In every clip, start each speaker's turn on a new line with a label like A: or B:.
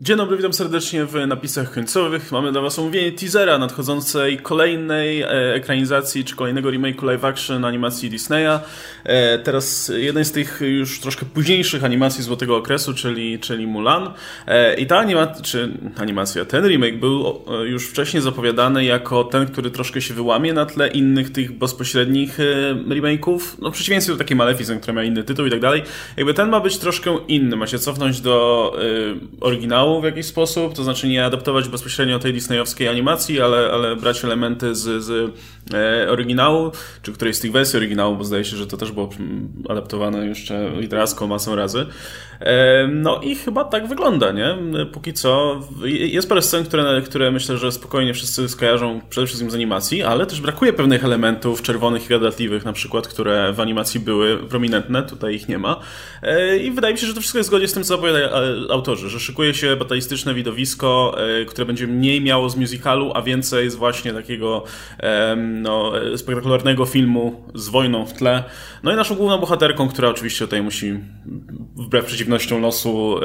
A: Dzień dobry, witam serdecznie w napisach końcowych. Mamy dla Was omówienie teasera nadchodzącej kolejnej e, ekranizacji, czy kolejnego remake'u live action animacji Disneya. E, teraz jeden z tych już troszkę późniejszych animacji złotego okresu, czyli, czyli Mulan. E, I ta animacja, czy animacja, ten remake był już wcześniej zapowiadany jako ten, który troszkę się wyłamie na tle innych tych bezpośrednich remake'ów. No w przeciwieństwie do takiej Maleficent, która miała inny tytuł i tak dalej. Jakby ten ma być troszkę inny, ma się cofnąć do e, oryginału w jakiś sposób, to znaczy nie adaptować bezpośrednio tej disneyowskiej animacji, ale, ale brać elementy z, z oryginału, czy którejś z tych wersji oryginału, bo zdaje się, że to też było adaptowane jeszcze literacko masą razy. E, no i chyba tak wygląda, nie? Póki co jest parę scen, które, które myślę, że spokojnie wszyscy skojarzą przede wszystkim z animacji, ale też brakuje pewnych elementów czerwonych i gadatliwych na przykład, które w animacji były prominentne, tutaj ich nie ma. E, I wydaje mi się, że to wszystko jest w zgodzie z tym, co zapowiadają autorzy, że szykuje się batalistyczne widowisko, e, które będzie mniej miało z musicalu, a więcej z właśnie takiego no, spektakularnego filmu z wojną w tle. No i naszą główną bohaterką, która oczywiście tutaj musi wbrew przeciwnościom losu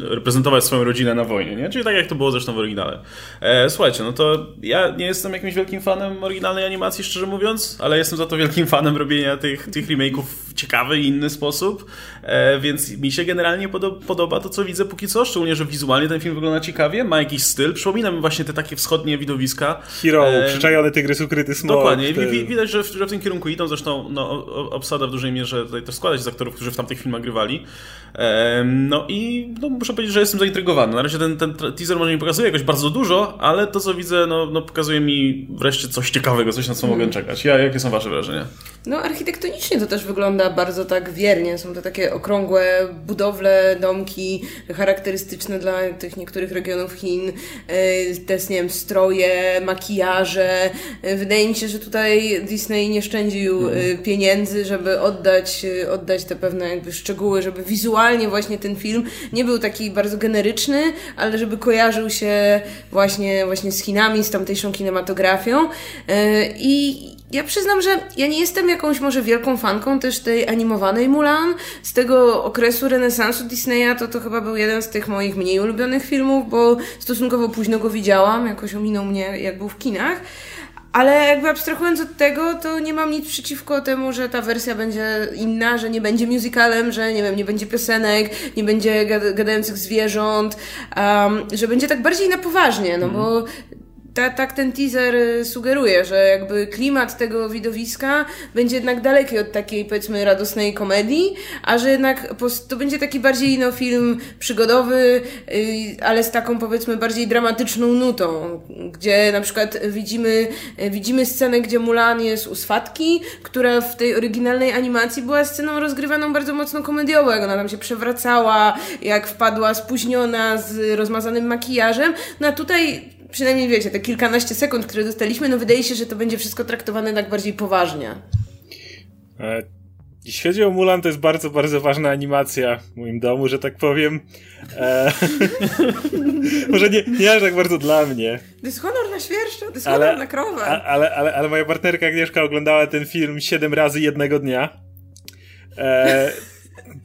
A: reprezentować swoją rodzinę na wojnie, nie? Czyli tak jak to było zresztą w oryginale. E, słuchajcie, no to ja nie jestem jakimś wielkim fanem oryginalnej animacji, szczerze mówiąc, ale jestem za to wielkim fanem robienia tych, tych remake'ów w ciekawy i inny sposób, e, więc mi się generalnie podoba to, co widzę póki co, szczególnie, że wizualnie ten film wygląda ciekawie, ma jakiś styl, przypomina mi właśnie te takie wschodnie widowiska.
B: Hero, e, przyczajony tygrys, ukryty smok.
A: Dokładnie, te... widać, że w, że w tym kierunku idą, zresztą no, obsada w dużej mierze tutaj też składać z aktorów, którzy w tamtych filmach grywali. No i no, muszę powiedzieć, że jestem zaintrygowany. Na razie ten, ten teaser może nie pokazuje jakoś bardzo dużo, ale to co widzę, no, no pokazuje mi wreszcie coś ciekawego, coś na co mogę hmm. czekać. Ja, jakie są wasze wrażenia?
C: No architektonicznie to też wygląda bardzo tak wiernie. Są to takie okrągłe budowle, domki charakterystyczne dla tych niektórych regionów Chin. E, te, nie wiem, stroje, makijaże. E, wydaje mi się, że tutaj Disney nie szczędził mm. pieniędzy, żeby oddać, oddać te pewne jakby szczegóły, żeby wizualnie właśnie ten film nie był taki bardzo generyczny, ale żeby kojarzył się właśnie, właśnie z Chinami, z tamtejszą kinematografią. I ja przyznam, że ja nie jestem jakąś może wielką fanką też tej animowanej Mulan. Z tego okresu renesansu Disneya to to chyba był jeden z tych moich mniej ulubionych filmów, bo stosunkowo późno go widziałam, jakoś ominął mnie jak był w kinach. Ale jakby abstrahując od tego, to nie mam nic przeciwko temu, że ta wersja będzie inna, że nie będzie musicalem, że nie wiem, nie będzie piosenek, nie będzie gadających zwierząt, um, że będzie tak bardziej na poważnie, no bo mhm ta, tak ten teaser y, sugeruje, że jakby klimat tego widowiska będzie jednak daleki od takiej powiedzmy radosnej komedii, a że jednak to będzie taki bardziej no, film przygodowy, y, ale z taką powiedzmy bardziej dramatyczną nutą, gdzie na przykład widzimy, y, widzimy scenę, gdzie Mulan jest u swatki, która w tej oryginalnej animacji była sceną rozgrywaną bardzo mocno komediowo, jak ona tam się przewracała, jak wpadła spóźniona z rozmazanym makijażem, no a tutaj przynajmniej wiecie, te kilkanaście sekund, które dostaliśmy, no wydaje się, że to będzie wszystko traktowane tak bardziej poważnie.
B: E, jeśli chodzi o Mulan, to jest bardzo, bardzo ważna animacja w moim domu, że tak powiem. E, może nie, nie aż tak bardzo dla mnie.
C: To jest honor na świerszczu, to jest ale, na krowę.
B: A, ale, ale, ale moja partnerka Agnieszka oglądała ten film siedem razy jednego dnia. E,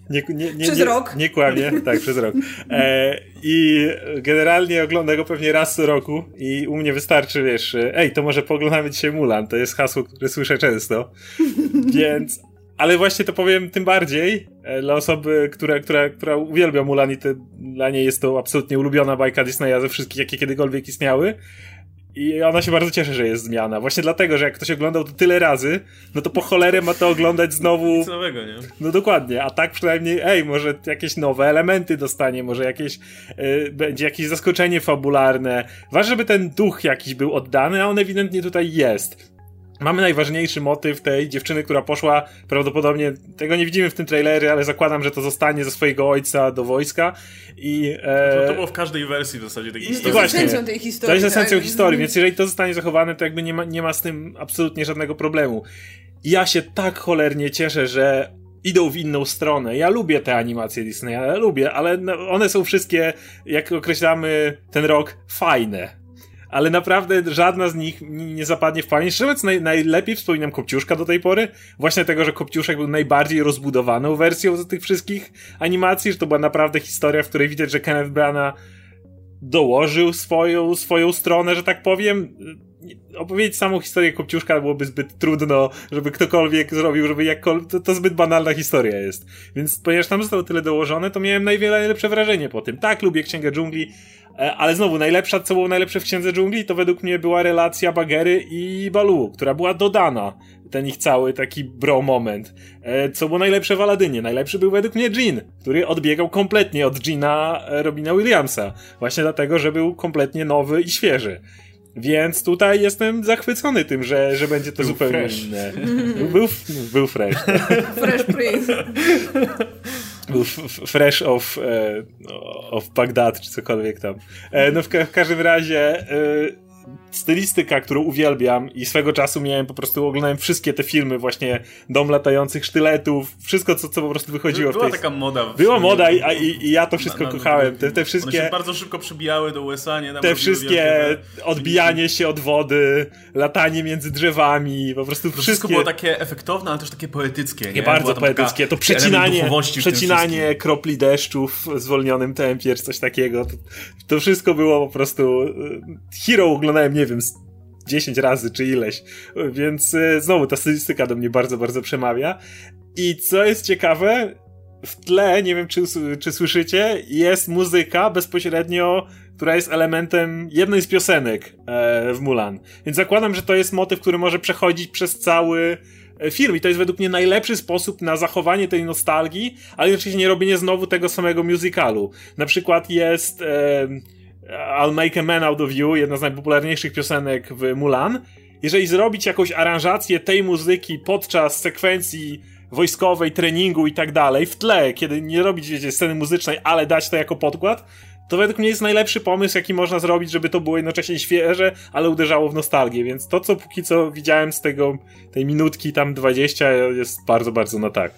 C: nie, nie, nie, przez rok.
B: Nie kłamie, tak, przez rok. E, I generalnie ogląda go pewnie raz co roku i u mnie wystarczy, wiesz, ej, to może poglądamy dzisiaj Mulan, to jest hasło, które słyszę często. Więc, ale właśnie to powiem tym bardziej e, dla osoby, która, która, która uwielbia Mulan i te, dla niej jest to absolutnie ulubiona bajka Disneya ze wszystkich, jakie kiedykolwiek istniały. I ona się bardzo cieszy, że jest zmiana. Właśnie dlatego, że jak ktoś oglądał to tyle razy, no to po cholerę ma to oglądać znowu.
A: Nic nowego, nie?
B: No dokładnie. A tak przynajmniej, ej, może jakieś nowe elementy dostanie, może jakieś, yy, będzie jakieś zaskoczenie fabularne. Ważne, żeby ten duch jakiś był oddany, a on ewidentnie tutaj jest. Mamy najważniejszy motyw tej dziewczyny, która poszła, prawdopodobnie, tego nie widzimy w tym trailerze, ale zakładam, że to zostanie ze swojego ojca do wojska i...
A: E... To, to, było w każdej wersji w zasadzie tej historii.
C: I właśnie, esencją tej historii. To
B: jest esencją tak. historii, więc jeżeli to zostanie zachowane, to jakby nie ma, nie ma z tym absolutnie żadnego problemu. Ja się tak cholernie cieszę, że idą w inną stronę. Ja lubię te animacje Disneya, ja lubię, ale one są wszystkie, jak określamy ten rok, fajne ale naprawdę żadna z nich nie zapadnie w pamięć. Szczerze naj, najlepiej wspominam Kopciuszka do tej pory. Właśnie tego, że Kopciuszek był najbardziej rozbudowaną wersją z tych wszystkich animacji, że to była naprawdę historia, w której widać, że Kenneth Branagh dołożył swoją, swoją stronę, że tak powiem. Opowiedzieć samą historię Kopciuszka byłoby zbyt trudno, żeby ktokolwiek zrobił, żeby jakkolwiek, to, to zbyt banalna historia jest. Więc ponieważ tam zostało tyle dołożone, to miałem najwiele najlepsze wrażenie po tym. Tak, lubię Księgę Dżungli, ale znowu, najlepsza, co było najlepsze w Księdze Dżungli, to według mnie była relacja Bagery i Balu, która była dodana ten ich cały taki bro moment. E, co było najlepsze w Aladynie? Najlepszy był według mnie Jean, który odbiegał kompletnie od Gina e, Robina Williamsa. Właśnie dlatego, że był kompletnie nowy i świeży. Więc tutaj jestem zachwycony tym, że, że będzie to był zupełnie fresh. inne. Był, był fresh.
C: fresh Prince.
B: Był fresh of, e, of Bagdad, czy cokolwiek tam. no w, ka w każdym razie stylistyka, którą uwielbiam i swego czasu miałem po prostu, oglądałem wszystkie te filmy właśnie Dom latających sztyletów, wszystko co, co po prostu wychodziło
A: Była
B: w
A: tej... taka moda.
B: Była moda i, i, i, ja to wszystko na, na, kochałem. Te, te wszystkie...
A: One się bardzo szybko przybijały do USA, nie?
B: Tam te wszystkie odbijanie się od wody, latanie między drzewami, po prostu wszystkie...
A: wszystko było takie efektowne, ale też takie poetyckie, nie?
B: nie bardzo poetyckie. To przecinanie, przecinanie kropli deszczu w zwolnionym tempie, czy coś takiego. To, to wszystko było po prostu... E, hero oglądałem nie wiem, 10 razy czy ileś. Więc e, znowu ta stylistyka do mnie bardzo, bardzo przemawia. I co jest ciekawe, w tle, nie wiem czy, czy słyszycie, jest muzyka bezpośrednio, która jest elementem jednej z piosenek e, w Mulan. Więc zakładam, że to jest motyw, który może przechodzić przez cały e, film i to jest według mnie najlepszy sposób na zachowanie tej nostalgii, ale oczywiście nie robienie znowu tego samego musicalu. Na przykład jest... I'll Make a Man Out of You, jedna z najpopularniejszych piosenek w Mulan. Jeżeli zrobić jakąś aranżację tej muzyki podczas sekwencji wojskowej, treningu i tak dalej, w tle, kiedy nie robić, wiecie, sceny muzycznej, ale dać to jako podkład, to według mnie jest najlepszy pomysł, jaki można zrobić, żeby to było jednocześnie świeże, ale uderzało w nostalgię, więc to, co póki co widziałem z tego, tej minutki tam 20 jest bardzo, bardzo na tak.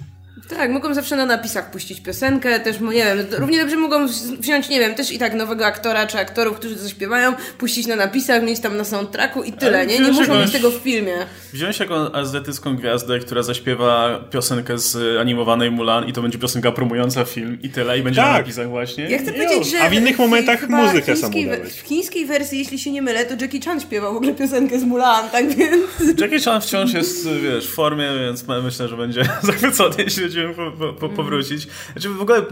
C: Tak, mogą zawsze na napisach puścić piosenkę, też, nie wiem, równie dobrze mogą wziąć, nie wiem, też i tak nowego aktora czy aktorów, którzy zaśpiewają, puścić na napisach, mieć tam na soundtracku i tyle, nie? Nie muszą mieć tego w filmie.
A: Wziąć jaką azjatycką gwiazdę, która zaśpiewa piosenkę z animowanej Mulan i to będzie piosenka promująca film i tyle, i będzie tak. na napisach właśnie.
C: Ja chcę powiedzieć, że...
B: A w innych momentach muzykę samą
C: W chińskiej wersji, jeśli się nie mylę, to Jackie Chan śpiewał w ogóle piosenkę z Mulan, tak więc...
A: Jackie Chan wciąż jest, wiesz, w formie, więc myślę, że będzie zachwycony, jeśli będziemy po, po, powrócić. Znaczy w ogóle,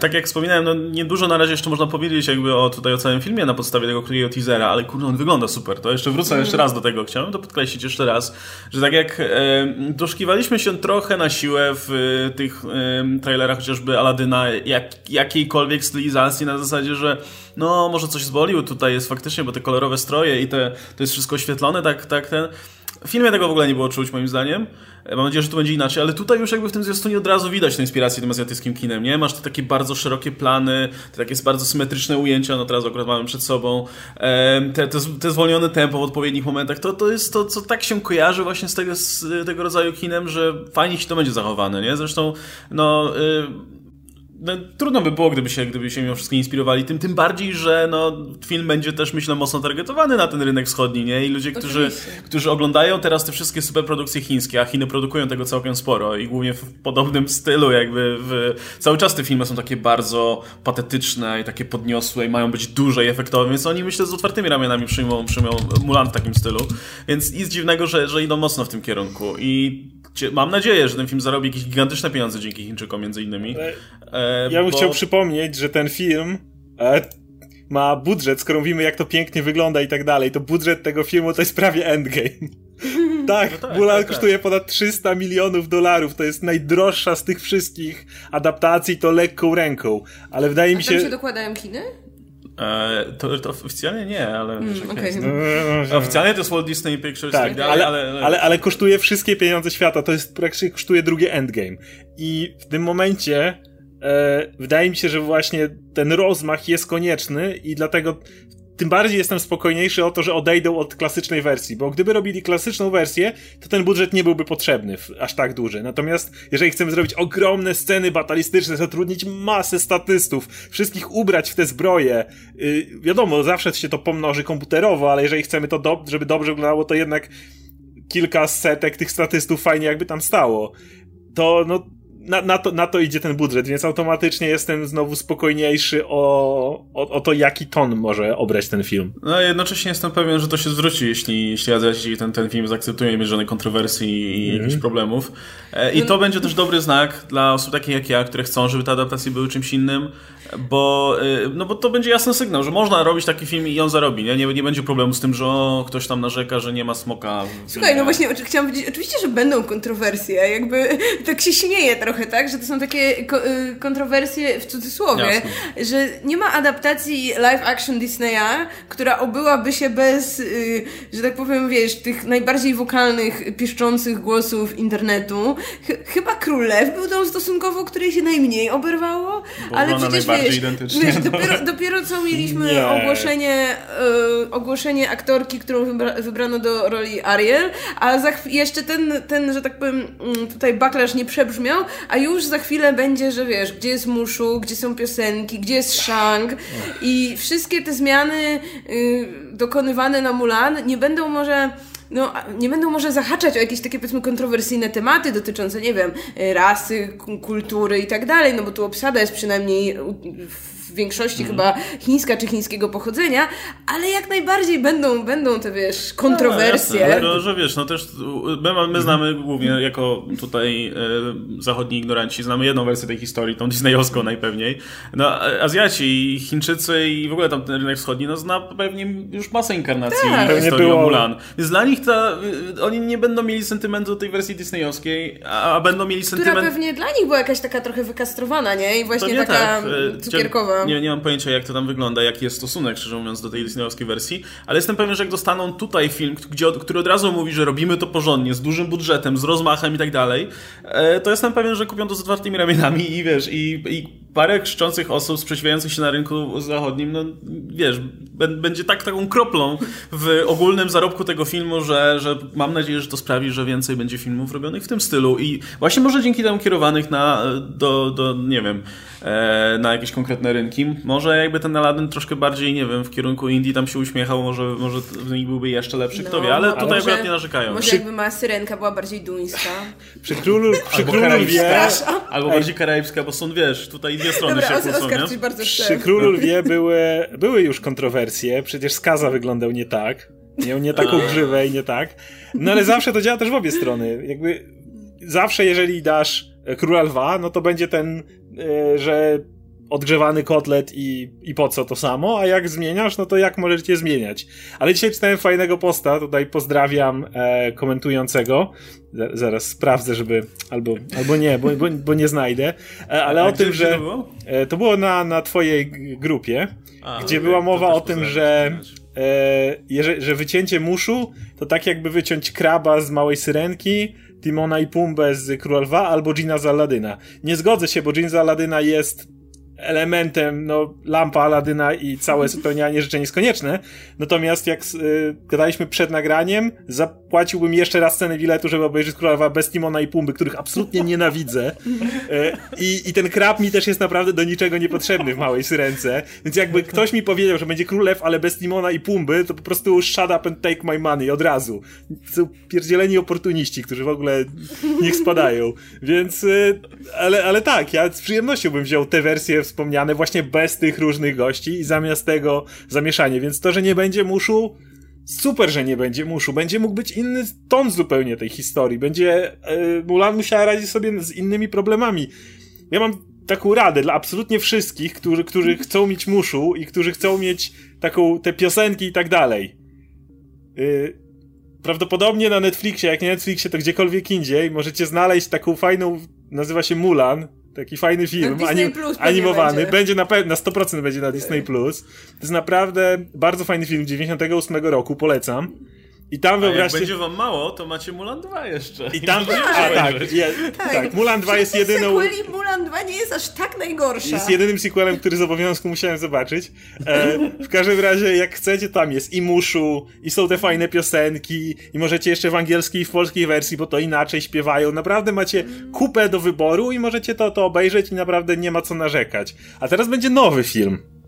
A: tak jak wspominałem, no niedużo na razie jeszcze można powiedzieć jakby o tutaj o całym filmie na podstawie tego krótkiego teasera, ale kurde, on wygląda super. To jeszcze wrócę jeszcze raz do tego. Chciałem to podkreślić jeszcze raz, że tak jak e, doszukiwaliśmy się trochę na siłę w e, tych e, trailerach chociażby Aladyna jak, jakiejkolwiek stylizacji na zasadzie, że no może coś zbolił tutaj jest faktycznie, bo te kolorowe stroje i te, to jest wszystko oświetlone, tak, tak ten w filmie tego w ogóle nie było czuć, moim zdaniem. Mam nadzieję, że to będzie inaczej, ale tutaj już jakby w tym zwiastunie od razu widać tę inspirację tym azjatyckim kinem, nie? Masz te takie bardzo szerokie plany, te takie bardzo symetryczne ujęcia, no teraz akurat mamy przed sobą, te, te, te zwolnione tempo w odpowiednich momentach, to, to jest to, co tak się kojarzy właśnie z tego, z tego rodzaju kinem, że fajnie się to będzie zachowane, nie? Zresztą, no... Yy, no, trudno by było, gdyby się, gdyby się mimo wszystko inspirowali tym, tym bardziej, że no, film będzie też, myślę, mocno targetowany na ten rynek wschodni, nie? I ludzie, którzy, którzy oglądają teraz te wszystkie superprodukcje chińskie, a Chiny produkują tego całkiem sporo i głównie w podobnym stylu, jakby w... cały czas te filmy są takie bardzo patetyczne i takie podniosłe i mają być duże i efektowne, więc oni, myślę, z otwartymi ramionami przyjmą, przyjmą Mulan w takim stylu, więc nic dziwnego, że, że idą mocno w tym kierunku i mam nadzieję, że ten film zarobi jakieś gigantyczne pieniądze dzięki Chińczykom między innymi.
B: E, ja bym bo... chciał przypomnieć, że ten film e, ma budżet, skoro mówimy jak to pięknie wygląda i tak dalej, to budżet tego filmu to jest prawie Endgame. tak, no tak, Mulan tak, tak. kosztuje tak. ponad 300 milionów dolarów, to jest najdroższa z tych wszystkich adaptacji, to lekką ręką, ale wydaje
C: A
B: mi się...
C: tam się dokładają Chiny?
A: E, to, to, oficjalnie nie, ale mm, okay. no, no, oficjalnie to jest Walt Disney Pictures
B: tak, tak dalej, ale, ale, ale, ale kosztuje wszystkie pieniądze świata, to jest praktycznie kosztuje drugie Endgame. I w tym momencie wydaje mi się, że właśnie ten rozmach jest konieczny i dlatego tym bardziej jestem spokojniejszy o to, że odejdą od klasycznej wersji, bo gdyby robili klasyczną wersję, to ten budżet nie byłby potrzebny aż tak duży. Natomiast jeżeli chcemy zrobić ogromne sceny batalistyczne, zatrudnić masę statystów, wszystkich ubrać w te zbroje, yy, wiadomo, zawsze się to pomnoży komputerowo, ale jeżeli chcemy to, do, żeby dobrze wyglądało, to jednak kilka setek tych statystów fajnie jakby tam stało. To, no, na, na, to, na to idzie ten budżet, więc automatycznie jestem znowu spokojniejszy o, o, o to, jaki ton może obrać ten film.
A: No jednocześnie jestem pewien, że to się zwróci, jeśli, jeśli Azjaci ten, ten film zaakceptują bez żadnej kontrowersji i mm. jakichś problemów. E, I to będzie też dobry znak dla osób takich jak ja, które chcą, żeby te adaptacje były czymś innym, bo, e, no bo to będzie jasny sygnał, że można robić taki film i on zarobi. Nie, nie, nie będzie problemu z tym, że o, ktoś tam narzeka, że nie ma smoka.
C: Słuchaj, no właśnie chciałam powiedzieć, oczywiście, że będą kontrowersje, jakby tak się śmieje trochę, tak, że to są takie ko y, kontrowersje w cudzysłowie, Jasne. że nie ma adaptacji live action Disneya, która obyłaby się bez, yy, że tak powiem, wiesz, tych najbardziej wokalnych, pieszczących głosów internetu. Ch chyba Król Lew był tą stosunkowo, której się najmniej oberwało,
A: Bo ale przecież wiesz, wiesz
C: no. dopiero, dopiero, co mieliśmy nie. ogłoszenie, yy, ogłoszenie aktorki, którą wybra wybrano do roli Ariel, a za jeszcze ten, ten, że tak powiem, mm, tutaj backlash nie przebrzmiał, a już za chwilę będzie, że wiesz, gdzie jest Muszu, gdzie są piosenki, gdzie jest Shang. I wszystkie te zmiany y, dokonywane na Mulan nie będą może no, nie będą może zahaczać o jakieś takie powiedzmy kontrowersyjne tematy dotyczące, nie wiem, rasy, kultury i tak dalej, no bo tu obsada jest przynajmniej w większości mm. chyba chińska czy chińskiego pochodzenia, ale jak najbardziej będą, będą te, wiesz, kontrowersje.
A: No, jasne, że wiesz, no też my, my mhm. znamy głównie jako tutaj e, zachodni ignoranci, znamy jedną wersję tej historii, tą disneyowską najpewniej. No, Azjaci, Chińczycy i w ogóle tam ten rynek wschodni, no zna pewnie już masę inkarnacji tak. historii było... Mulan. Więc dla nich ta, y, oni nie będą mieli sentymentu do tej wersji disneyowskiej, a, a będą mieli sentyment...
C: Która pewnie dla nich była jakaś taka trochę wykastrowana, nie? I właśnie taka tak. E, cukierkowa
A: nie, nie mam pojęcia, jak to tam wygląda, jaki jest stosunek, szczerze mówiąc, do tej disneyowskiej wersji, ale jestem pewien, że jak dostaną tutaj film, gdzie, który od razu mówi, że robimy to porządnie, z dużym budżetem, z rozmachem i tak dalej, e, to jestem pewien, że kupią to z otwartymi ramionami i wiesz, i, i parę krzyczących osób sprzeciwiających się na rynku zachodnim, no wiesz, będzie tak taką kroplą w ogólnym zarobku tego filmu, że, że mam nadzieję, że to sprawi, że więcej będzie filmów robionych w tym stylu i właśnie może dzięki temu kierowanych na, do, do nie wiem, e, na jakieś konkretne rynki. Może jakby ten Aladdin troszkę bardziej, nie wiem, w kierunku Indii tam się uśmiechał, może, może w nich byłby jeszcze lepszy, kto no, wie, ale tutaj może, akurat nie narzekają.
C: Może jakby ma syrenka była bardziej duńska.
B: Przy królu, przy
A: albo królu wie... Albo bardziej karaibska, bo są, wiesz, tutaj dwie strony Dobra, się kłócą,
C: nie? Bardzo
B: Przy Królu Lwie były, były już kontrowersje, przecież Skaza wyglądał nie tak. Miał nie taką grzywę i nie tak. No ale zawsze to działa też w obie strony. Jakby zawsze jeżeli dasz Króla Lwa, no to będzie ten, e, że odgrzewany kotlet i, i po co to samo, a jak zmieniasz, no to jak możecie zmieniać. Ale dzisiaj czytałem fajnego posta, tutaj pozdrawiam e, komentującego, zaraz sprawdzę, żeby, albo, albo nie, bo, bo, bo nie znajdę, e, ale a o tym, że to było, e, to było na, na twojej grupie, a, gdzie była mowa o tym, że e, że wycięcie muszu to tak jakby wyciąć kraba z małej syrenki, Timona i Pumbę z Króla Lwa albo Gina z Aladyna. Nie zgodzę się, bo Gina z Aladyna jest elementem, no, lampa Aladyna i całe spełnianie życzeń jest konieczne. Natomiast jak y, gadaliśmy przed nagraniem, zapłaciłbym jeszcze raz cenę biletu, żeby obejrzeć Królowa bez Timona i Pumby, których absolutnie nienawidzę. Y, I, ten krab mi też jest naprawdę do niczego niepotrzebny w Małej Syrence. Więc jakby ktoś mi powiedział, że będzie Królew, ale bez Timona i Pumby, to po prostu shut up and take my money od razu. Są pierdzieleni oportuniści, którzy w ogóle niech spadają. Więc, y, ale, ale tak, ja z przyjemnością bym wziął tę wersję wspomniane właśnie bez tych różnych gości i zamiast tego zamieszanie. Więc to, że nie będzie muszu, super, że nie będzie muszu. Będzie mógł być inny ton zupełnie tej historii. Będzie yy, Mulan musiała radzić sobie z innymi problemami. Ja mam taką radę dla absolutnie wszystkich, którzy, którzy chcą mieć muszu i którzy chcą mieć taką, te piosenki i tak dalej. Yy, prawdopodobnie na Netflixie, jak nie Netflixie, to gdziekolwiek indziej możecie znaleźć taką fajną, nazywa się Mulan, Taki fajny film, anim, animowany. Będzie, będzie na, na 100% będzie na Disney Plus. To jest naprawdę bardzo fajny film 98 roku, polecam. I tam wyobraźcie...
A: A jak będzie wam mało, to macie Mulan 2 jeszcze.
B: I tam... A, tak, je, tak, tak. Mulan 2 jest jedyną...
C: Mulan 2 nie jest aż tak najgorsza.
B: Jest jedynym sequelem, który z obowiązku musiałem zobaczyć. E, w każdym razie, jak chcecie, tam jest i Muszu, i są te fajne piosenki, i możecie jeszcze w angielskiej i w polskiej wersji, bo to inaczej śpiewają. Naprawdę macie kupę do wyboru i możecie to, to obejrzeć i naprawdę nie ma co narzekać. A teraz będzie nowy film.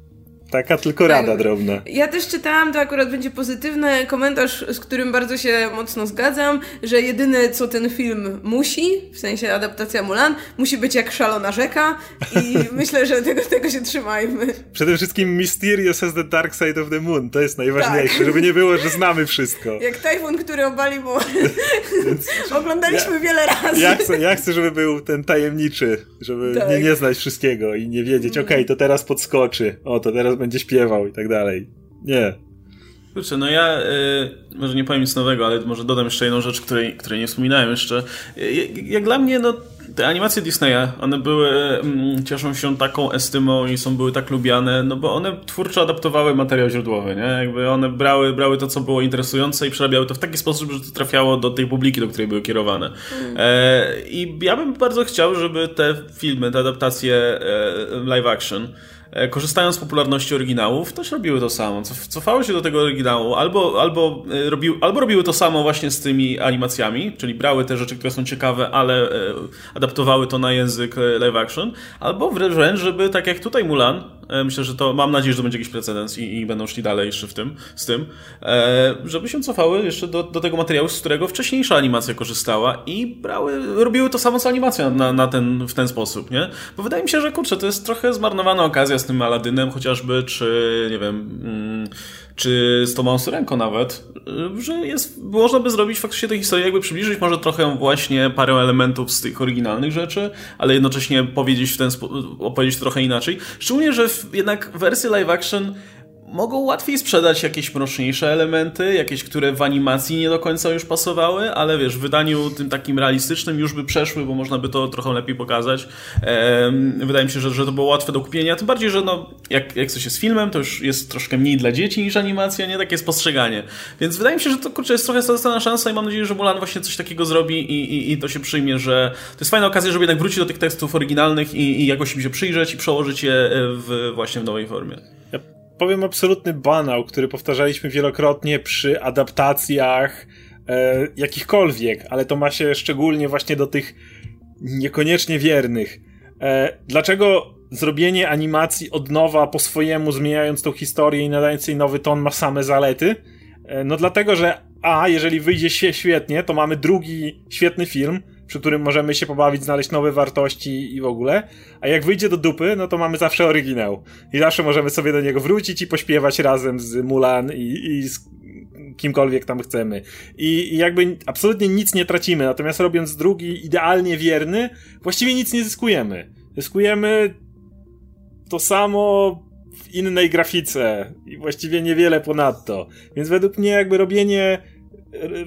B: Taka tylko rada tak. drobna.
C: Ja też czytałam, to akurat będzie pozytywny komentarz, z którym bardzo się mocno zgadzam, że jedyne co ten film musi, w sensie adaptacja Mulan, musi być jak szalona rzeka i myślę, że tego, tego się trzymajmy.
B: Przede wszystkim Mysterious has the dark side of the moon, to jest najważniejsze, tak. żeby nie było, że znamy wszystko.
C: Jak tajfun, który obali mu. Oglądaliśmy
B: ja,
C: wiele razy.
B: Ja chcę, ja chcę, żeby był ten tajemniczy, żeby tak. nie, nie znać wszystkiego i nie wiedzieć, okej, okay, to teraz podskoczy, o, to teraz będzie śpiewał i tak dalej. Nie.
A: Kurczę, no ja y, może nie powiem nic nowego, ale może dodam jeszcze jedną rzecz, której, której nie wspominałem jeszcze. Y, jak dla mnie, no te animacje Disneya, one były, mm, cieszą się taką estymą i są były tak lubiane, no bo one twórczo adaptowały materiał źródłowy, nie? Jakby one brały, brały to, co było interesujące i przerabiały to w taki sposób, że to trafiało do tej publiki, do której były kierowane. Mm. E, I ja bym bardzo chciał, żeby te filmy, te adaptacje e, live action korzystając z popularności oryginałów, też robiły to samo. Cofały się do tego oryginału, albo, albo, e, robił, albo robiły to samo właśnie z tymi animacjami, czyli brały te rzeczy, które są ciekawe, ale e, adaptowały to na język live action, albo wręcz, żeby tak jak tutaj Mulan, myślę, że to mam nadzieję, że to będzie jakiś precedens i, i będą szli dalej jeszcze w tym, z tym, żeby się cofały jeszcze do, do tego materiału, z którego wcześniejsza animacja korzystała i brały, robiły to samo co animacja na, na ten, w ten sposób, nie? Bo wydaje mi się, że kurczę, to jest trochę zmarnowana okazja tym Aladynem chociażby, czy nie wiem, mm, czy z Tomą Syrenko nawet, że jest, można by zrobić faktycznie tę historię, jakby przybliżyć może trochę właśnie parę elementów z tych oryginalnych rzeczy, ale jednocześnie powiedzieć w ten sposób, opowiedzieć trochę inaczej. Szczególnie, że jednak wersje live action mogą łatwiej sprzedać jakieś mroczniejsze elementy, jakieś, które w animacji nie do końca już pasowały, ale wiesz, w wydaniu tym takim realistycznym już by przeszły, bo można by to trochę lepiej pokazać. wydaje mi się, że, że to było łatwe do kupienia, tym bardziej, że no, jak, jak coś jest filmem, to już jest troszkę mniej dla dzieci niż animacja, nie takie spostrzeganie. Więc wydaje mi się, że to kurczę, jest trochę stracona szansa i mam nadzieję, że Mulan właśnie coś takiego zrobi i, i, i to się przyjmie, że to jest fajna okazja, żeby jednak wrócić do tych tekstów oryginalnych i, i jakoś im się przyjrzeć i przełożyć je w, właśnie w nowej formie
B: powiem absolutny banał, który powtarzaliśmy wielokrotnie przy adaptacjach e, jakichkolwiek, ale to ma się szczególnie właśnie do tych niekoniecznie wiernych. E, dlaczego zrobienie animacji od nowa po swojemu, zmieniając tą historię i nadając jej nowy ton, ma same zalety? E, no dlatego, że a, jeżeli wyjdzie się świetnie, to mamy drugi świetny film, przy którym możemy się pobawić, znaleźć nowe wartości i w ogóle. A jak wyjdzie do dupy, no to mamy zawsze oryginał. I zawsze możemy sobie do niego wrócić i pośpiewać razem z Mulan i, i z kimkolwiek tam chcemy. I, I, jakby absolutnie nic nie tracimy, natomiast robiąc drugi idealnie wierny, właściwie nic nie zyskujemy. Zyskujemy to samo w innej grafice i właściwie niewiele ponadto. Więc według mnie jakby robienie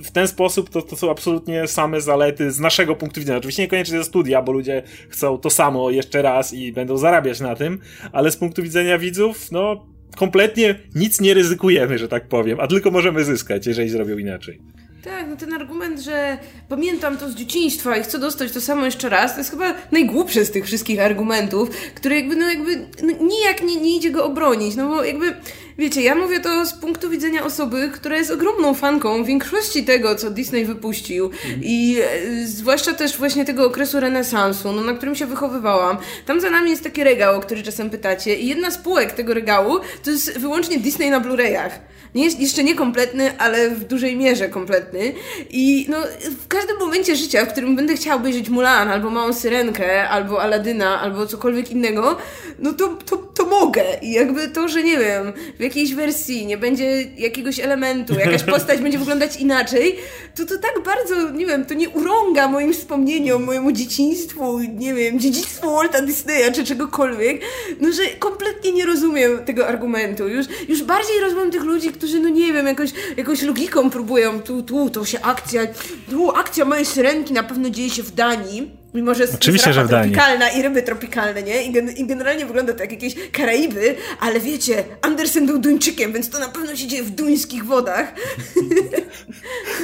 B: w ten sposób to, to są absolutnie same zalety z naszego punktu widzenia. Oczywiście niekoniecznie ze studia, bo ludzie chcą to samo jeszcze raz i będą zarabiać na tym, ale z punktu widzenia widzów, no kompletnie nic nie ryzykujemy, że tak powiem, a tylko możemy zyskać, jeżeli zrobią inaczej.
C: Tak, no ten argument, że pamiętam to z dzieciństwa i chcę dostać to samo jeszcze raz, to jest chyba najgłupszy z tych wszystkich argumentów, który jakby, no jakby no, nijak nie, nie idzie go obronić, no bo jakby Wiecie, ja mówię to z punktu widzenia osoby, która jest ogromną fanką większości tego, co Disney wypuścił mhm. i e, zwłaszcza też właśnie tego okresu renesansu, no, na którym się wychowywałam. Tam za nami jest taki regał, o który czasem pytacie i jedna z półek tego regału to jest wyłącznie Disney na Blu-rayach. Nie jest jeszcze nie kompletny, ale w dużej mierze kompletny. I no, w każdym momencie życia, w którym będę chciała obejrzeć Mulan, albo Małą Syrenkę, albo Aladyna, albo cokolwiek innego, no to, to, to mogę. I jakby to, że nie wiem, jakiejś wersji nie będzie jakiegoś elementu, jakaś postać będzie wyglądać inaczej, to to tak bardzo, nie wiem, to nie urąga moim wspomnieniom, mojemu dzieciństwu, nie wiem, dziedzictwu Walta Disneya czy czegokolwiek, no że kompletnie nie rozumiem tego argumentu. Już, już bardziej rozumiem tych ludzi, którzy, no nie wiem, jakoś, jakąś logiką próbują, tu, tu, to się akcja, tu akcja mojej syrenki na pewno dzieje się w Danii, Mimo, że jest,
B: Oczywiście,
C: jest
B: że w Danii.
C: tropikalna i ryby tropikalne, nie? I, gen, I, generalnie wygląda to jak jakieś Karaiby, ale wiecie, Andersen był Duńczykiem, więc to na pewno się dzieje w duńskich wodach.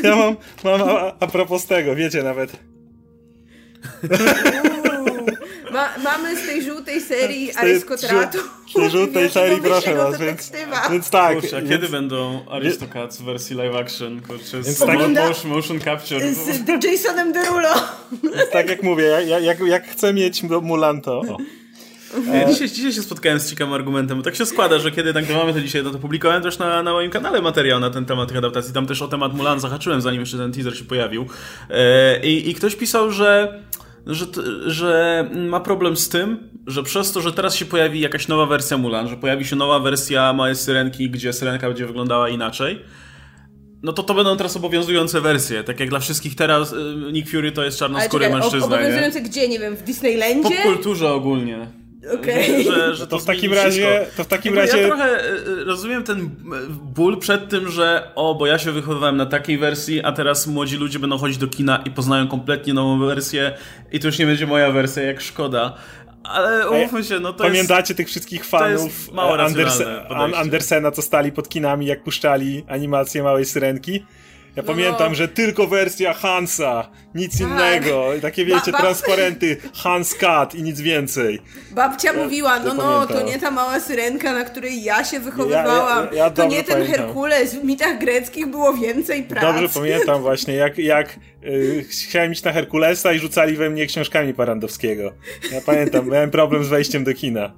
B: Ja mam, mam a, a propos tego, wiecie nawet.
C: Ma, mamy z tej żółtej serii Arystokratu.
B: Z tej żółtej serii, proszę was, więc, więc tak.
A: Kurczę, a
B: więc,
A: kiedy będą Aristocats w wersji live action? Kurczę, z
B: tak-
A: motion, motion capture.
C: Z Jasonem Derulo.
B: więc tak jak mówię, jak, jak, jak chcę mieć Mulan, to... O.
A: Ja dzisiaj, dzisiaj się spotkałem z ciekawym argumentem, bo tak się składa, że kiedy nagrywamy to dzisiaj, no to publikowałem też na, na moim kanale materiał na ten temat tych adaptacji. Tam też o temat Mulan zahaczyłem, zanim jeszcze ten teaser się pojawił. E, i, I ktoś pisał, że że, że ma problem z tym, że przez to, że teraz się pojawi jakaś nowa wersja Mulan, że pojawi się nowa wersja Małej Syrenki, gdzie Syrenka będzie wyglądała inaczej, no to to będą teraz obowiązujące wersje. Tak jak dla wszystkich teraz y, Nick Fury to jest czarnoskóry
C: Ale czekaj,
A: mężczyzna,
C: Obowiązujące
A: nie?
C: gdzie, nie wiem, w Disneylandzie?
A: W popkulturze ogólnie.
C: Okej.
A: Że
B: To w takim
A: wszystko.
B: razie, to w takim
A: Jakby
B: razie...
A: Ja trochę y, rozumiem ten y, ból przed tym, że o, bo ja się wychowywałem na takiej wersji, a teraz młodzi ludzie będą chodzić do kina i poznają kompletnie nową wersję i to już nie będzie moja wersja, jak szkoda. Ale umówmy się, no to
B: Pamiętacie tych wszystkich fanów
A: jest
B: Anderse. Andersena, co stali pod kinami, jak puszczali animację Małej Syrenki? Ja
C: No.
B: pamiętam, że tylko wersja Hansa, nic
C: Tak.
B: innego. I takie wiecie,
C: Ba-
B: transparenty Hans Cat i nic więcej.
C: Babcia mówiła, no
B: ja
C: no,
B: pamiętam.
C: to nie ta mała syrenka, na której ja się wychowywałam.
B: Ja- ja- ja
C: to nie ten
B: pamiętam.
C: Herkules. W mitach greckich było więcej pracy.
B: Dobrze pamiętam właśnie, jak, jak y, chciałem iść na Herkulesa i rzucali we mnie książkami Parandowskiego. Ja pamiętam, miałem problem z wejściem do kina.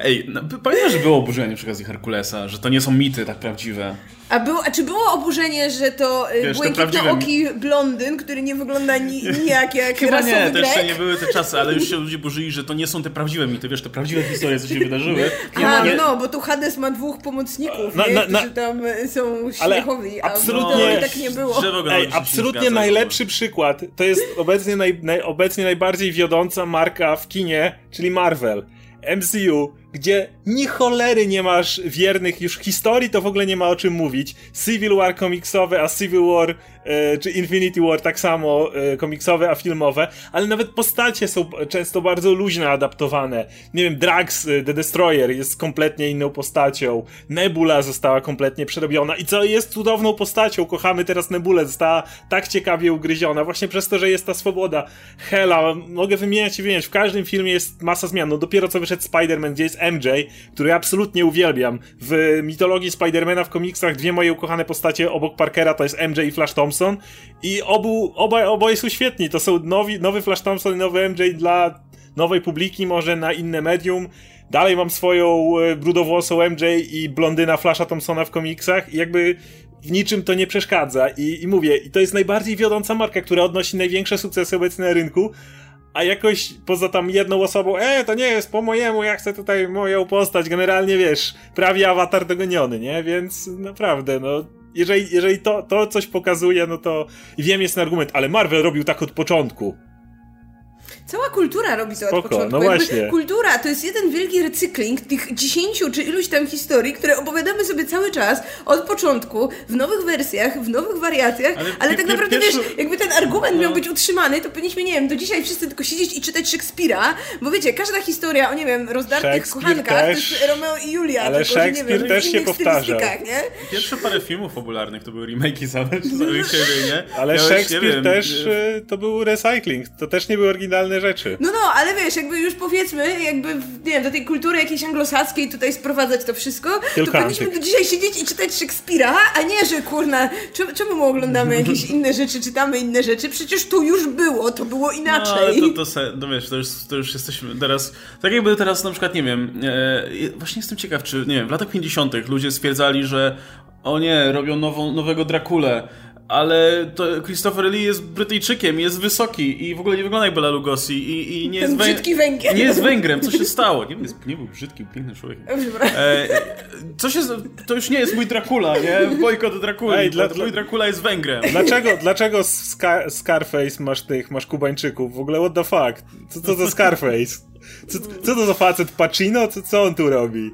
A: Ej, no, pamiętam, że było oburzenie przy okazji Herkulesa, że to nie są mity tak prawdziwe.
C: A, było, a czy było oburzenie, że to y,
A: Wiesz,
C: błękitnooki blondyn, który nie wygląda ni, nijak jak
A: Chyba
C: rasowy
A: nie, to jeszcze
C: Grek?
A: nie były te czasy, ale już się ludzie burzyli, że to nie są te prawdziwe mity, wiesz, te prawdziwe historie, co się wydarzyły.
C: A,
A: nie-
C: no, bo tu Hades ma dwóch pomocników,
B: Na-
C: nie?
B: na- na-
C: którzy tam y, są
B: Ale
C: śmiechowi, a
B: absolutnie-
C: absolutnie tak nie było.
B: Ej, absolutnie
A: zgadza,
B: najlepszy przykład to jest obecnie, naj, naj, obecnie najbardziej wiodąca marka w kinie, czyli Marvel. MCU, gdzie ni cholery nie masz wiernych już historii, to w ogóle nie ma o czym mówić. Civil War komiksowe, a Civil War e, czy Infinity War tak samo e, komiksowe, a filmowe, ale nawet postacie są często bardzo luźno adaptowane. Nie wiem, Drax, e, The Destroyer jest kompletnie inną postacią. Nebula została kompletnie przerobiona i co jest cudowną postacią. Kochamy teraz Nebulę, została tak ciekawie ugryziona właśnie przez to, że jest ta swoboda. Hela, mogę wymieniać i wymieniać. W każdym filmie jest masa zmian. No dopiero co wyszedł Spider-Man, gdzie jest MJ, który absolutnie uwielbiam. W mitologii Spidermana w komiksach dwie moje ukochane postacie obok Parkera to jest MJ i Flash Thompson i obu, oba, oboje są świetni. To są nowi, nowy Flash Thompson i nowy MJ dla nowej publiki, może na inne medium. Dalej mam swoją e, brudowłosą MJ i blondyna Flasha Thompsona w komiksach i jakby w niczym to nie przeszkadza. I, I mówię, i to jest najbardziej wiodąca marka, która odnosi największe sukcesy obecnie na rynku, a jakoś poza tam jedną osobą, e, to nie jest po mojemu, ja chcę tutaj moją postać, generalnie wiesz, prawie awatar dogoniony, nie? Więc naprawdę, no, jeżeli, jeżeli to, to coś pokazuje, no to wiem, jest ten argument, ale Marvel robił tak od początku.
C: Cała kultura robi to
B: Spoko,
C: od początku.
B: no właśnie.
C: Kultura to jest jeden wielki recykling tych dziesięciu czy iluś tam historii, które opowiadamy sobie cały czas od początku, w nowych wersjach, w nowych wariacjach, ale,
A: Ale
C: tak naprawdę
A: pierwszy-
C: wiesz, jakby ten argument
A: No.
C: miał być utrzymany, to powinniśmy, nie wiem, do dzisiaj wszyscy tylko siedzieć i czytać Szekspira, bo wiecie, każda historia o, nie wiem, rozdartych
B: Szekspir
C: kochankach
B: też,
C: to jest Romeo i Julia,
B: ale
C: tylko, że, nie
B: Szekspir
C: wiem,
B: też
C: w
B: się
C: stylistykach, nie?
A: Pierwsze parę filmów popularnych to były remake'i same samych siebie, nie?
B: Ale
A: Miałeś,
B: Szekspir
A: nie wiem,
B: też,
A: e,
B: e, to był recycling, to też nie były rzeczy.
C: No, no, ale wiesz, jakby już powiedzmy, jakby, nie wiem, do tej kultury jakiejś anglosaskiej tutaj sprowadzać to wszystko,
B: Tylko
C: to powinniśmy
B: antyk.
C: dzisiaj siedzieć i czytać Szekspira, a nie, że kurna, czemu, czemu my oglądamy jakieś inne rzeczy, czytamy inne rzeczy? Przecież tu już było, to było
A: No, ale
C: inaczej.
A: to, to, se, no wiesz, to już, to już jesteśmy teraz. Tak jakby teraz na przykład, nie wiem, e, właśnie jestem ciekaw, czy nie wiem, w latach 50. ludzie stwierdzali, że o nie, robią nową, nowego Drakulę. Ale to Christopher Lee jest Brytyjczykiem, jest wysoki i w ogóle nie wygląda jak Bela Lugosi i, i nie
C: Ten
A: jest
C: brzydki Węgier.
A: Nie jest Węgrem, co się stało? Nie, jest, nie był brzydki, piękny człowiek. E, co się, to już nie jest mój Dracula, nie? Bojkot Draculi,
B: Ej, dla-
A: mój Dracula jest Węgrem.
B: Dlaczego, dlaczego Ska Scarface masz tych, masz Kubańczyków? W ogóle what the fuck? Co to za Scarface? Co, co to za facet? Pacino? Co, co on tu robi?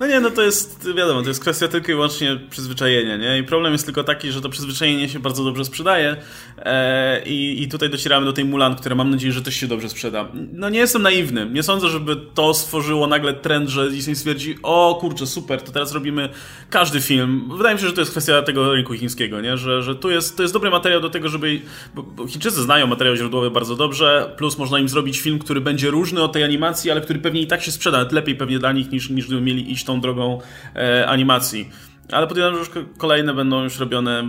A: No nie, no to jest, wiadomo, to jest kwestia tylko i wyłącznie przyzwyczajenia, nie? I problem jest tylko taki, że to przyzwyczajenie się bardzo dobrze sprzedaje e, i, i tutaj docieramy do tej Mulan, która mam nadzieję, że też się dobrze sprzeda. No nie jestem naiwny. Nie sądzę, żeby to stworzyło nagle trend, że Disney stwierdzi, o kurczę, super, to teraz robimy każdy film. Wydaje mi się, że to jest kwestia tego rynku chińskiego, nie? Że, że tu jest, to jest dobry materiał do tego, żeby... Bo, Chińczycy znają materiał źródłowy bardzo dobrze, plus można im zrobić film, który będzie różny od tej animacji, ale który pewnie i tak się sprzeda, lepiej pewnie dla nich niż, niż gdyby mieli iść tą drogą e, animacji. Ale podejrzewam, że już kolejne będą już robione,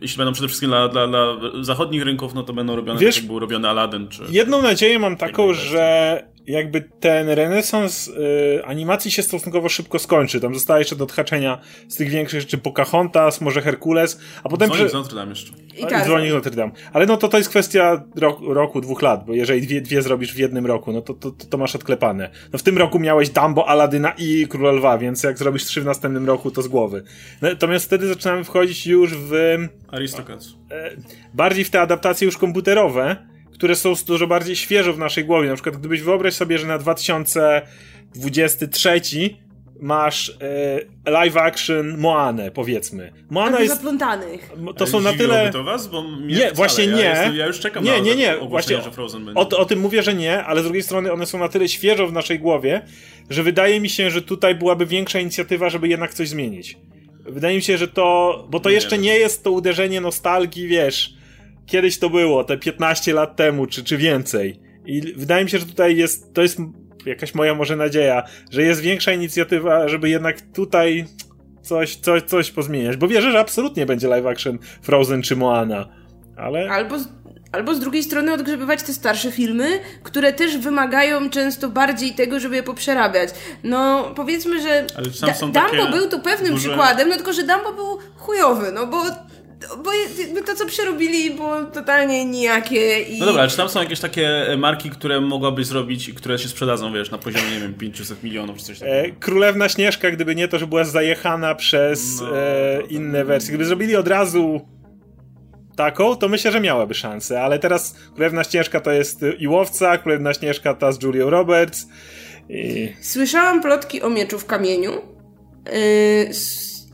A: jeśli będą przede wszystkim dla, dla, dla zachodnich rynków, no to będą robione
B: Wiesz,
A: tak, jak był robiony Aladdin. Czy...
B: Jedną nadzieję mam taką, że jakby ten renesans y, animacji się stosunkowo szybko skończy. Tam zostaje jeszcze do odhaczenia z tych większych rzeczy Pocahontas, może Herkules, a potem...
A: Dzwonik
B: Prze...
A: z Notre Dame jeszcze.
C: I tak.
B: Dzwonik z Notre Dame. Ale no to to jest kwestia roku, roku, dwóch lat, bo jeżeli dwie, dwie zrobisz w jednym roku, no to, to, to, to masz odklepane. No w tym roku miałeś Dumbo, Aladyna i Króla Lwa, więc jak zrobisz trzy w następnym roku, to z głowy. Natomiast wtedy zaczynamy wchodzić już w...
A: Aristocats.
B: E, bardziej w te adaptacje już komputerowe, które są dużo bardziej świeżo w naszej głowie. Na przykład, gdybyś wyobraź sobie, że na 2023 masz e, live action Moanę, powiedzmy. Moana jest.
C: zaplątanych.
B: To są na tyle.
A: to was? Bo
B: Nie,
A: wcale.
B: właśnie
A: ja
B: nie.
A: Jestem, ja już czekam
B: Nie,
A: na
B: nie, nie, właśnie
A: że Frozen będzie.
B: O, o tym mówię, że nie, ale z drugiej strony one są na tyle świeżo w naszej głowie, że wydaje mi się, że tutaj byłaby większa inicjatywa, żeby jednak coś zmienić. Wydaje mi się, że to. Bo to
A: Nie
B: jeszcze
A: wiem.
B: nie jest to uderzenie nostalgii, wiesz. Kiedyś to było, te 15 lat temu, czy, czy więcej. I wydaje mi się, że tutaj jest. To jest jakaś moja może nadzieja, że jest większa inicjatywa, żeby jednak tutaj coś, coś, coś pozmieniać. Bo wierzę, że absolutnie będzie live action Frozen czy Moana. Ale.
C: Albo z, albo z drugiej strony odgrzebywać te starsze filmy, które też wymagają często bardziej tego, żeby je poprzerabiać. No, powiedzmy, że Da- Dumbo był tu pewnym
A: duże-
C: przykładem, no tylko, że Dumbo był chujowy, no bo bo to, co przerobili, było totalnie nijakie i...
A: No dobra, czy tam są jakieś takie marki, które mogłabyś zrobić i które się sprzedadzą, wiesz, na poziomie, nie wiem, 500 milionów czy coś takiego?
B: E, Królewna Śnieżka, gdyby nie to, że była zajechana przez
A: No,
B: e,
A: to-
B: inne wersje. Gdyby zrobili od razu taką, to myślę, że miałaby szansę. Ale teraz Królewna Śnieżka to jest i Łowca, Królewna Śnieżka ta z Julią Roberts. I...
C: Słyszałam plotki o mieczu w kamieniu. Yy,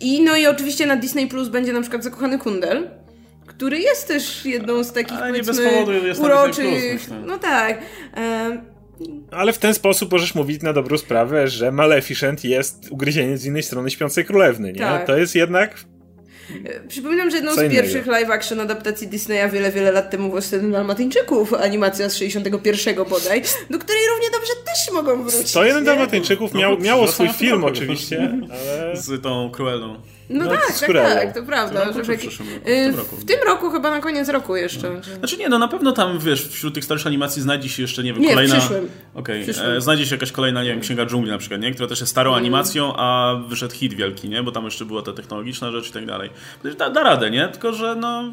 C: I no i oczywiście na Disney Plus będzie na przykład Zakochany Kundel, który jest też jedną z takich
A: Ale nie bez powodu jest Plus,
C: uroczych.
A: myślę.
C: no tak. Em,
B: Ale w ten sposób możesz mówić na dobrą sprawę, że Maleficent jest ugryzieniem z innej strony Śpiącej Królewny, nie?
C: Tak.
B: To jest jednak...
C: Przypominam, że jedną
B: Co
C: z
B: innego.
C: pierwszych live action adaptacji Disneya wiele, wiele lat temu było Styl Dalmatyńczyków, animacja z 61 bodaj, do której równie dobrze też mogą wrócić.
B: 101
C: nie?
B: Dalmatyńczyków
A: No,
B: miał, miało swój film oczywiście, ale...
A: Z tą Cruellą.
C: No,
B: No,
C: tak, tak, tak, to prawda.
A: W tym roku
C: że w,
A: w przyszłym roku? W
C: y,
A: tym roku.
C: w tym roku, chyba na koniec roku jeszcze.
A: Znaczy nie, no na pewno tam, wiesz, wśród tych starszych animacji znajdzie się jeszcze, nie wiem,
C: Nie, w
A: kolejna...
C: przyszłym.
A: Okej,
C: W przyszłym.
A: e, znajdzie się jakaś kolejna, nie wiem, Księga Dżungli na przykład, nie? Która też jest starą
C: Mm.
A: animacją, a wyszedł hit wielki, nie? Bo tam jeszcze była ta technologiczna rzecz i tak dalej. Da, da radę, nie? Tylko, że no,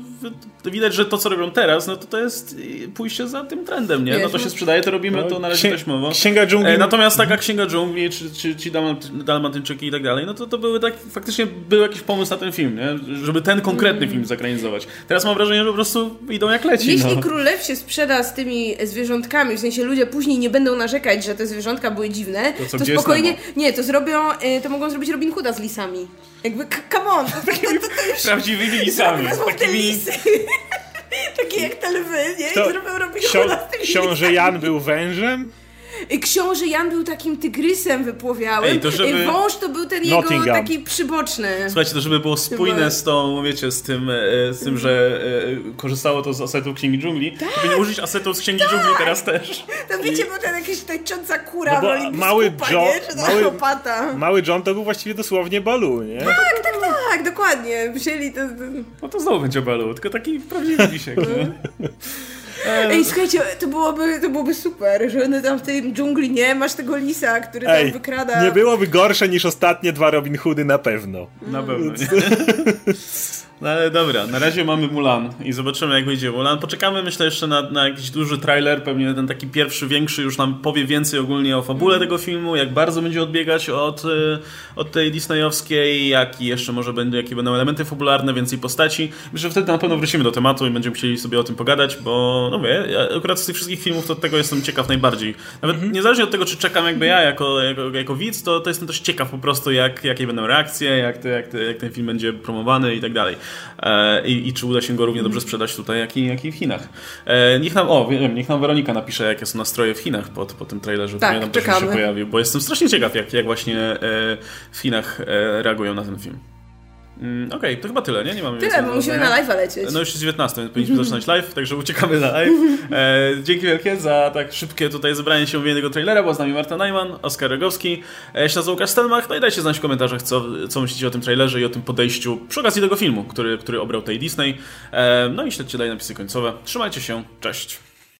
A: widać, że to, co robią teraz, no to to jest y, pójście za tym trendem, nie? No to
C: no-
A: się sprzedaje, to robimy,
B: No,
A: to na razie taśmowo.
B: Księga Dżungli...
A: E, natomiast taka Księga Dżungli, czy, czy ci Dalmat- Dalmatyńczyki i tak dalej, no to to były tak, faktycznie był jakiś pomysł na ten film, nie? Żeby ten konkretny film zakranizować. Teraz mam wrażenie, że po prostu idą jak leci,
C: Jeśli
A: no.
C: królew się sprzeda z tymi zwierzątkami, w sensie ludzie później nie będą narzekać, że te zwierzątka były dziwne,
A: To
C: to,
A: co,
C: spokojnie. Nie, to zrobią, y, to mogą zrobić Robin Hooda z lisami. Jakby, come on, to, to, to, to już
A: Prawdziwymi lisami.
C: wezmą te
A: Takimi...
C: lisy. Takie jak te lwy, nie? I zrobią Robin Hooda z tymi
B: Książę. Jan był wężem?
C: I Książę Jan był takim tygrysem wypłowiałym.
A: Ej, to żeby-
C: I wąż to był ten jego taki przyboczny.
A: Słuchajcie, to żeby było spójne
C: Chyba-
A: z tą, wiecie, z tym, e, z tym że e, korzystało to z asetów Księgi Dżungli,
C: Tak.
A: to nie użyć asetów z Księgi Dżungli teraz też.
C: To wiecie, był ten jakiś tańcząca kura
B: No bo mały
C: biskupa,
B: Joe-
C: nie? Czy
B: mały-
C: mały... opata.
B: Mały John to był właściwie dosłownie Balu, nie?
C: Tak, tak, tak, dokładnie. Wzięli to... to...
A: No to znowu będzie Balu, tylko taki prawdziwy misiek, nie?
C: Ej, słuchajcie, to byłoby, to byłoby super, że one tam w tej dżungli, nie? Masz tego lisa, który tam
B: Ej,
C: wykrada...
B: nie byłoby gorsze niż ostatnie dwa Robin Hoody na pewno.
A: Na pewno, nie? No ale dobra, na razie mamy Mulan i zobaczymy jak wyjdzie Mulan. Poczekamy myślę jeszcze na, na jakiś duży trailer, pewnie ten taki pierwszy, większy już nam powie więcej ogólnie o fabule tego filmu, jak bardzo będzie odbiegać od, y, od tej disneyowskiej, jaki jeszcze może będzie, jakie będą elementy fabularne, więcej postaci. Myślę, że wtedy na pewno wrócimy do tematu i będziemy chcieli sobie o tym pogadać, bo no wie, ja akurat z tych wszystkich filmów to tego jestem ciekaw najbardziej. Nawet mhm. niezależnie od tego, czy czekam jakby ja jako, jako, jako widz, to, to jestem też ciekaw po prostu, jak, jakie będą reakcje, jak, to, jak, to, jak ten film będzie promowany i tak dalej. E, I, I, czy uda się go równie dobrze sprzedać tutaj, jak i, jak i w Chinach. E, niech nam, o, wiem, niech nam Weronika napisze, jakie są nastroje w Chinach po, po tym trailerze.
C: Tak,
A: nam
C: też się
A: pojawił, bo jestem strasznie ciekaw, jak, jak właśnie e, w Chinach reagują na ten film. Mm, Okej, okay, to chyba tyle, nie? Nie mamy
C: Tyle, bo musimy na live lecieć.
A: No już jest 19, więc powinniśmy zaczynać live, także uciekamy na live. E, dzięki wielkie za tak szybkie tutaj zebranie się umówionego trailera, bo z nami Marta Najman, Oskar Rogowski, e, się nazywam Łukasz Stelmach, no i dajcie znać w komentarzach, co, co myślicie o tym trailerze i o tym podejściu przy okazji tego filmu, który, który obrał tej Disney. E, no i śledźcie dalej napisy końcowe. Trzymajcie się, cześć!